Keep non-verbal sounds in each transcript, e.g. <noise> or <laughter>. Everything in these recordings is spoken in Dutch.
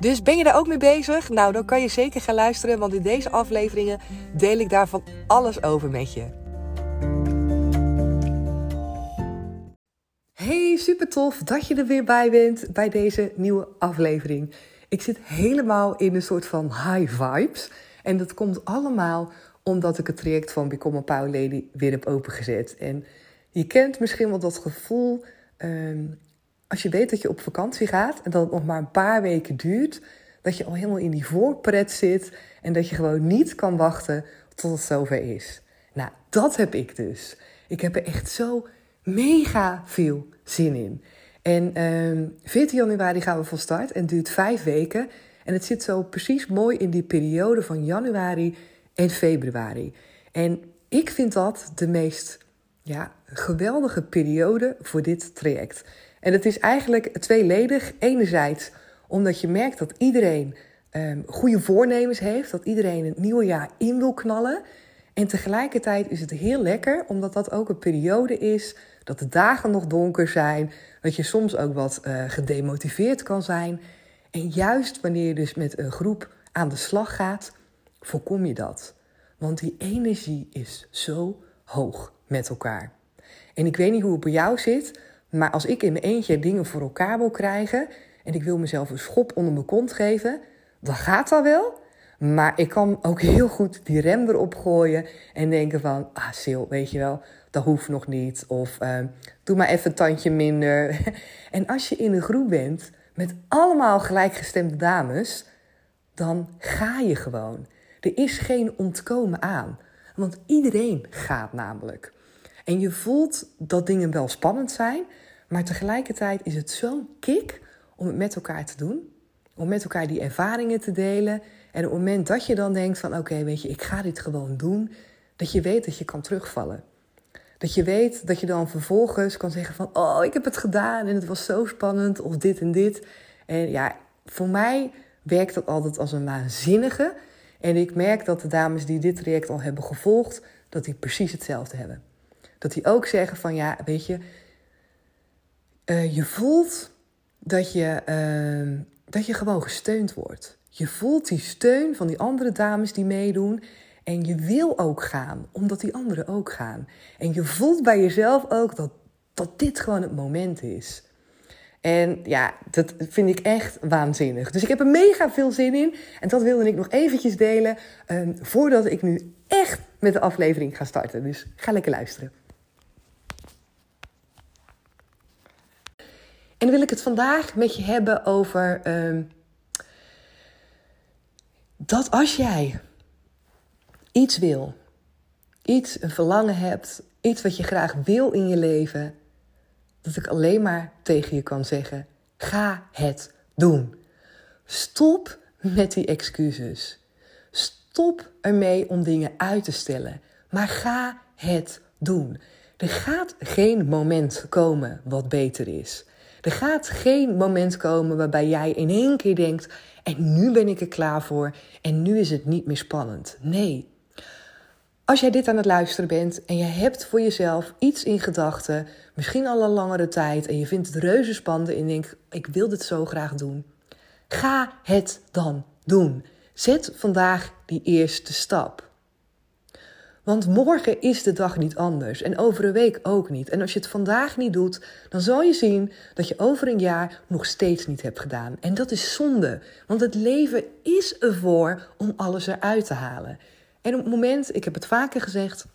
Dus ben je daar ook mee bezig? Nou, dan kan je zeker gaan luisteren, want in deze afleveringen deel ik daarvan alles over met je. Hey, super tof dat je er weer bij bent bij deze nieuwe aflevering. Ik zit helemaal in een soort van high vibes. En dat komt allemaal omdat ik het traject van Become a Power Lady weer heb opengezet. En je kent misschien wel dat gevoel ehm, als je weet dat je op vakantie gaat en dat het nog maar een paar weken duurt, dat je al helemaal in die voorpret zit en dat je gewoon niet kan wachten tot het zover is. Nou, dat heb ik dus. Ik heb er echt zo mega veel zin in. En 14 ehm, januari gaan we van start en duurt vijf weken. En het zit zo precies mooi in die periode van januari en februari. En ik vind dat de meest ja, geweldige periode voor dit traject. En het is eigenlijk tweeledig. Enerzijds omdat je merkt dat iedereen um, goede voornemens heeft, dat iedereen het nieuwe jaar in wil knallen. En tegelijkertijd is het heel lekker, omdat dat ook een periode is dat de dagen nog donker zijn, dat je soms ook wat uh, gedemotiveerd kan zijn. En juist wanneer je dus met een groep aan de slag gaat, voorkom je dat. Want die energie is zo hoog met elkaar. En ik weet niet hoe het bij jou zit, maar als ik in mijn eentje dingen voor elkaar wil krijgen en ik wil mezelf een schop onder mijn kont geven, dan gaat dat wel. Maar ik kan ook heel goed die rem erop gooien en denken van, ah Sil, weet je wel, dat hoeft nog niet. Of uh, doe maar even een tandje minder. <laughs> en als je in een groep bent met allemaal gelijkgestemde dames, dan ga je gewoon. Er is geen ontkomen aan. Want iedereen gaat namelijk. En je voelt dat dingen wel spannend zijn, maar tegelijkertijd is het zo'n kick om het met elkaar te doen. Om met elkaar die ervaringen te delen. En op het moment dat je dan denkt van oké, weet je, ik ga dit gewoon doen. Dat je weet dat je kan terugvallen. Dat je weet dat je dan vervolgens kan zeggen van oh, ik heb het gedaan en het was zo spannend of dit en dit. En ja, voor mij werkt dat altijd als een waanzinnige. En ik merk dat de dames die dit traject al hebben gevolgd, dat die precies hetzelfde hebben. Dat die ook zeggen van ja, weet je, uh, je voelt dat je, uh, dat je gewoon gesteund wordt. Je voelt die steun van die andere dames die meedoen. En je wil ook gaan, omdat die anderen ook gaan. En je voelt bij jezelf ook dat, dat dit gewoon het moment is. En ja, dat vind ik echt waanzinnig. Dus ik heb er mega veel zin in. En dat wilde ik nog eventjes delen um, voordat ik nu echt met de aflevering ga starten. Dus ga lekker luisteren. En wil ik het vandaag met je hebben over uh, dat als jij iets wil, iets, een verlangen hebt, iets wat je graag wil in je leven, dat ik alleen maar tegen je kan zeggen: ga het doen. Stop met die excuses. Stop ermee om dingen uit te stellen, maar ga het doen. Er gaat geen moment komen wat beter is. Er gaat geen moment komen waarbij jij in één keer denkt: en nu ben ik er klaar voor en nu is het niet meer spannend. Nee. Als jij dit aan het luisteren bent en je hebt voor jezelf iets in gedachten, misschien al een langere tijd, en je vindt het reuze spannend en denkt: ik wil dit zo graag doen, ga het dan doen. Zet vandaag die eerste stap. Want morgen is de dag niet anders en over een week ook niet. En als je het vandaag niet doet, dan zal je zien dat je over een jaar nog steeds niet hebt gedaan. En dat is zonde, want het leven is ervoor om alles eruit te halen. En op het moment, ik heb het vaker gezegd,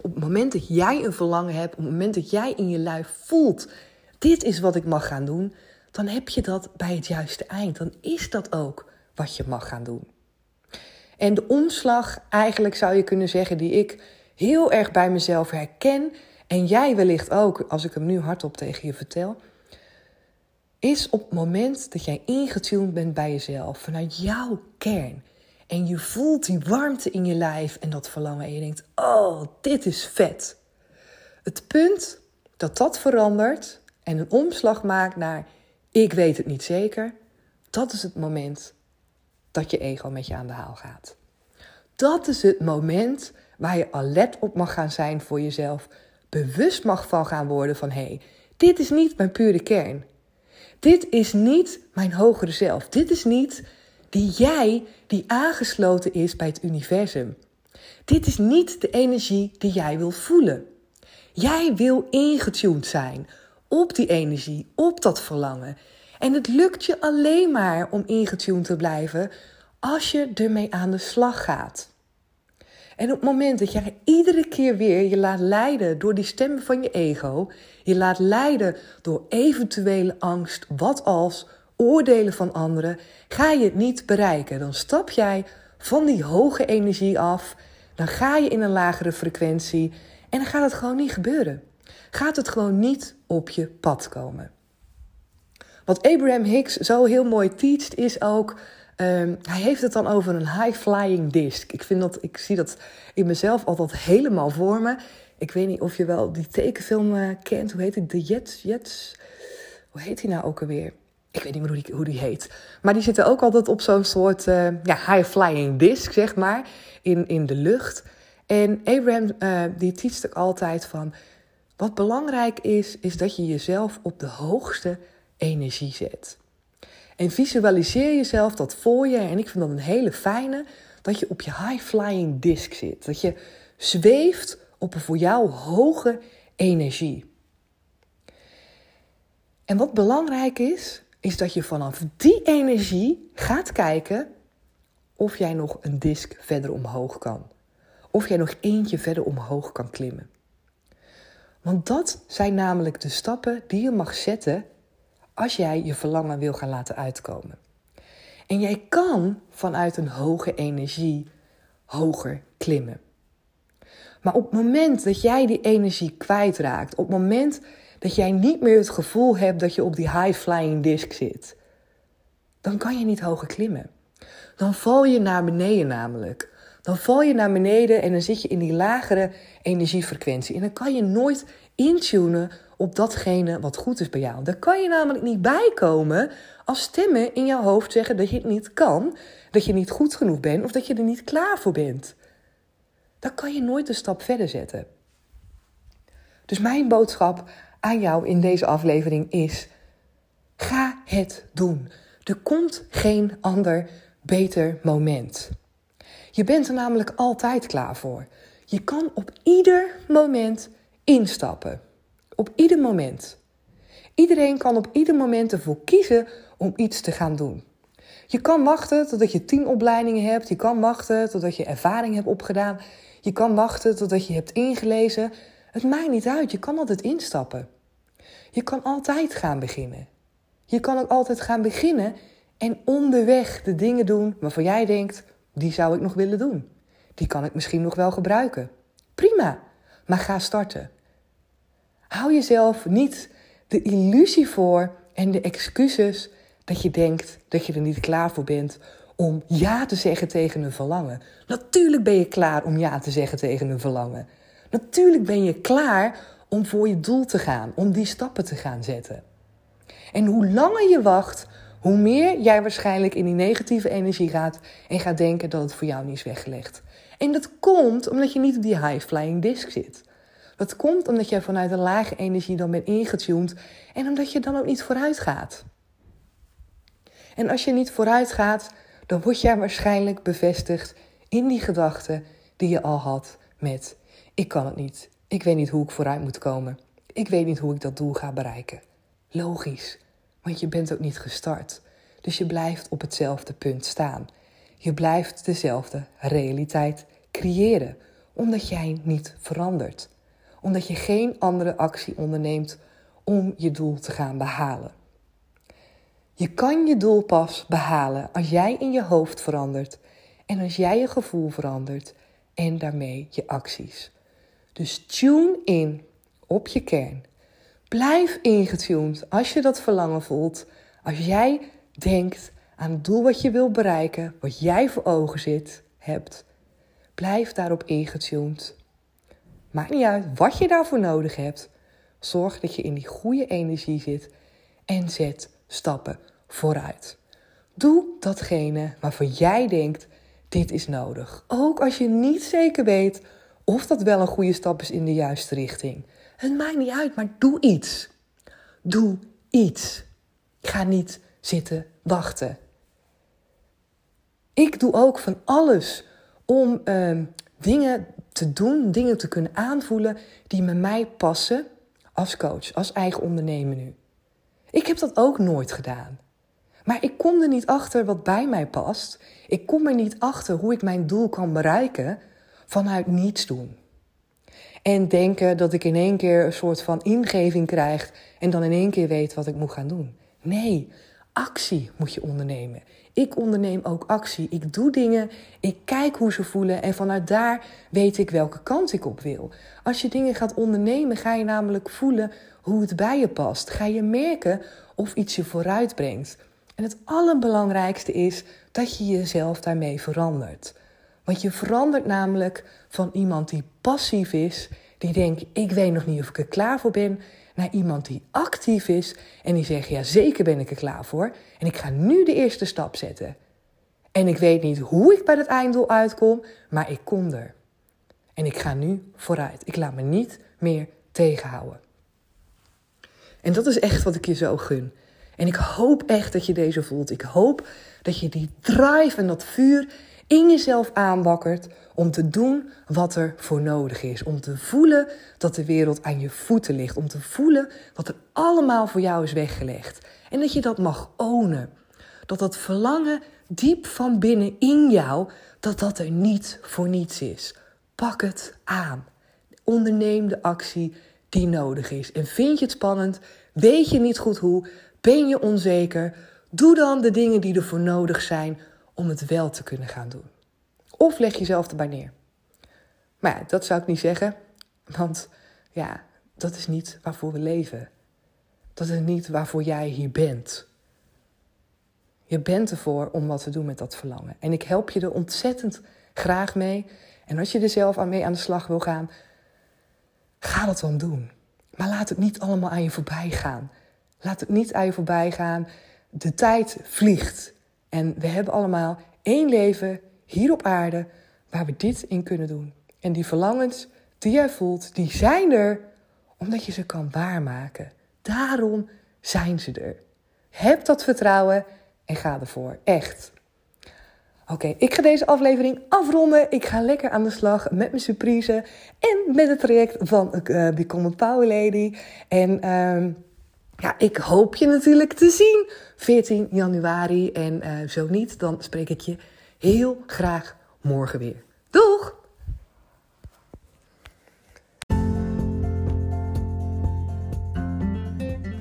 op het moment dat jij een verlangen hebt, op het moment dat jij in je lijf voelt, dit is wat ik mag gaan doen, dan heb je dat bij het juiste eind. Dan is dat ook wat je mag gaan doen. En de omslag, eigenlijk zou je kunnen zeggen, die ik heel erg bij mezelf herken. En jij wellicht ook, als ik hem nu hardop tegen je vertel. is op het moment dat jij ingetuned bent bij jezelf, vanuit jouw kern. En je voelt die warmte in je lijf en dat verlangen. En je denkt: oh, dit is vet. Het punt dat dat verandert en een omslag maakt naar: ik weet het niet zeker. Dat is het moment dat je ego met je aan de haal gaat. Dat is het moment waar je alert op mag gaan zijn voor jezelf. Bewust mag van gaan worden van hé, hey, dit is niet mijn pure kern. Dit is niet mijn hogere zelf. Dit is niet die jij die aangesloten is bij het universum. Dit is niet de energie die jij wil voelen. Jij wil ingetuned zijn op die energie, op dat verlangen. En het lukt je alleen maar om ingetuned te blijven als je ermee aan de slag gaat. En op het moment dat jij iedere keer weer je laat leiden door die stemmen van je ego, je laat leiden door eventuele angst, wat als, oordelen van anderen, ga je het niet bereiken. Dan stap jij van die hoge energie af, dan ga je in een lagere frequentie en dan gaat het gewoon niet gebeuren. Gaat het gewoon niet op je pad komen. Wat Abraham Hicks zo heel mooi teacht is ook Ehm, hij heeft het dan over een high-flying disc. Ik, vind dat, ik zie dat in mezelf altijd helemaal voor me. Ik weet niet of je wel die tekenfilm uh, kent. Hoe heet die? De Jets. Hoe heet die nou ook alweer? Ik weet niet meer hoe die, hoe die heet. Maar die zitten ook altijd op zo'n soort uh, ja, high-flying disc, zeg maar. In, in de lucht. En Abraham uh, die teacht ook altijd van... Wat belangrijk is, is dat je jezelf op de hoogste energie zet. En visualiseer jezelf dat voor je. En ik vind dat een hele fijne. Dat je op je high-flying disc zit. Dat je zweeft op een voor jou hoge energie. En wat belangrijk is, is dat je vanaf die energie gaat kijken of jij nog een disc verder omhoog kan. Of jij nog eentje verder omhoog kan klimmen. Want dat zijn namelijk de stappen die je mag zetten als jij je verlangen wil gaan laten uitkomen. En jij kan vanuit een hoge energie hoger klimmen. Maar op het moment dat jij die energie kwijtraakt, op het moment dat jij niet meer het gevoel hebt dat je op die high-flying disc zit, dan kan je niet hoger klimmen. Dan val je naar beneden namelijk. Dan val je naar beneden en dan zit je in die lagere energiefrequentie. En dan kan je nooit intunen op datgene wat goed is bij jou. Daar kan je namelijk niet bij komen als stemmen in jouw hoofd zeggen dat je het niet kan, dat je niet goed genoeg bent of dat je er niet klaar voor bent. Dan kan je nooit een stap verder zetten. Dus mijn boodschap aan jou in deze aflevering is: ga het doen. Er komt geen ander beter moment. Je bent er namelijk altijd klaar voor. Je kan op ieder moment instappen. Op ieder moment. Iedereen kan op ieder moment ervoor kiezen om iets te gaan doen. Je kan wachten totdat je tien opleidingen hebt. Je kan wachten totdat je ervaring hebt opgedaan. Je kan wachten totdat je hebt ingelezen. Het maakt niet uit. Je kan altijd instappen. Je kan altijd gaan beginnen. Je kan ook altijd gaan beginnen en onderweg de dingen doen waarvan jij denkt: die zou ik nog willen doen. Die kan ik misschien nog wel gebruiken. Prima, maar ga starten. Hou jezelf niet de illusie voor en de excuses dat je denkt dat je er niet klaar voor bent om ja te zeggen tegen een verlangen. Natuurlijk ben je klaar om ja te zeggen tegen een verlangen. Natuurlijk ben je klaar om voor je doel te gaan, om die stappen te gaan zetten. En hoe langer je wacht, hoe meer jij waarschijnlijk in die negatieve energie gaat en gaat denken dat het voor jou niet is weggelegd. En dat komt omdat je niet op die high-flying disc zit. Dat komt omdat jij vanuit een lage energie dan bent ingetuned en omdat je dan ook niet vooruit gaat. En als je niet vooruit gaat, dan word jij waarschijnlijk bevestigd in die gedachte die je al had met ik kan het niet. Ik weet niet hoe ik vooruit moet komen. Ik weet niet hoe ik dat doel ga bereiken. Logisch, want je bent ook niet gestart. Dus je blijft op hetzelfde punt staan. Je blijft dezelfde realiteit creëren, omdat jij niet verandert omdat je geen andere actie onderneemt om je doel te gaan behalen. Je kan je doel pas behalen als jij in je hoofd verandert en als jij je gevoel verandert en daarmee je acties. Dus tune in op je kern. Blijf ingetuned als je dat verlangen voelt. Als jij denkt aan het doel wat je wil bereiken, wat jij voor ogen zit, hebt. Blijf daarop ingetuned. Maakt niet uit wat je daarvoor nodig hebt. Zorg dat je in die goede energie zit en zet stappen vooruit. Doe datgene waarvoor jij denkt: dit is nodig. Ook als je niet zeker weet of dat wel een goede stap is in de juiste richting. Het maakt niet uit, maar doe iets. Doe iets. Ga niet zitten wachten. Ik doe ook van alles om uh, dingen te doen, dingen te kunnen aanvoelen die met mij passen als coach, als eigen ondernemer nu. Ik heb dat ook nooit gedaan. Maar ik kom er niet achter wat bij mij past. Ik kom er niet achter hoe ik mijn doel kan bereiken vanuit niets doen. En denken dat ik in één keer een soort van ingeving krijg en dan in één keer weet wat ik moet gaan doen. Nee, actie moet je ondernemen. Ik onderneem ook actie. Ik doe dingen, ik kijk hoe ze voelen en vanuit daar weet ik welke kant ik op wil. Als je dingen gaat ondernemen, ga je namelijk voelen hoe het bij je past. Ga je merken of iets je vooruit brengt. En het allerbelangrijkste is dat je jezelf daarmee verandert. Want je verandert namelijk van iemand die passief is, die denkt: ik weet nog niet of ik er klaar voor ben, iemand die actief is en die zegt: ja, zeker ben ik er klaar voor en ik ga nu de eerste stap zetten. En ik weet niet hoe ik bij het einddoel uitkom, maar ik kom er. En ik ga nu vooruit. Ik laat me niet meer tegenhouden. En dat is echt wat ik je zo gun. En ik hoop echt dat je deze voelt. Ik hoop dat je die drive en dat vuur in jezelf aanwakkert om te doen wat er voor nodig is. Om te voelen dat de wereld aan je voeten ligt. Om te voelen wat er allemaal voor jou is weggelegd. En dat je dat mag ownen. Dat dat verlangen diep van binnen in jou, dat dat er niet voor niets is. Pak het aan. Onderneem de actie die nodig is. En vind je het spannend? Weet je niet goed hoe? Ben je onzeker? Doe dan de dingen die ervoor nodig zijn om het wel te kunnen gaan doen. Of leg jezelf erbij neer. Maar ja, dat zou ik niet zeggen, want ja, dat is niet waarvoor we leven. Dat is niet waarvoor jij hier bent. Je bent ervoor om wat te doen met dat verlangen. En ik help je er ontzettend graag mee. En als je er zelf aan mee aan de slag wil gaan, ga dat dan doen. Maar laat het niet allemaal aan je voorbij gaan. Laat het niet aan je voorbij gaan. De tijd vliegt. En we hebben allemaal één leven hier op aarde waar we dit in kunnen doen. En die verlangens die jij voelt, die zijn er omdat je ze kan waarmaken. Daarom zijn ze er. Heb dat vertrouwen en ga ervoor. Echt. Oké, ik ga deze aflevering afronden. Ik ga lekker aan de slag met mijn surprise en met het traject van uh, Become a Power Lady. En uh, ja, ik hoop je natuurlijk te zien 14 januari. En uh, zo niet, dan spreek ik je heel graag morgen weer. Doeg!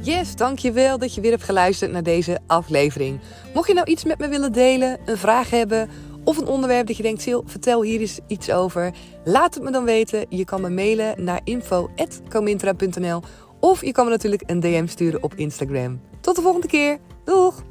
Yes, dankjewel dat je weer hebt geluisterd naar deze aflevering. Mocht je nou iets met me willen delen, een vraag hebben of een onderwerp dat je denkt, Sil, vertel hier eens iets over. Laat het me dan weten. Je kan me mailen naar info.comintra.nl of je kan me natuurlijk een DM sturen op Instagram. Tot de volgende keer. Doeg!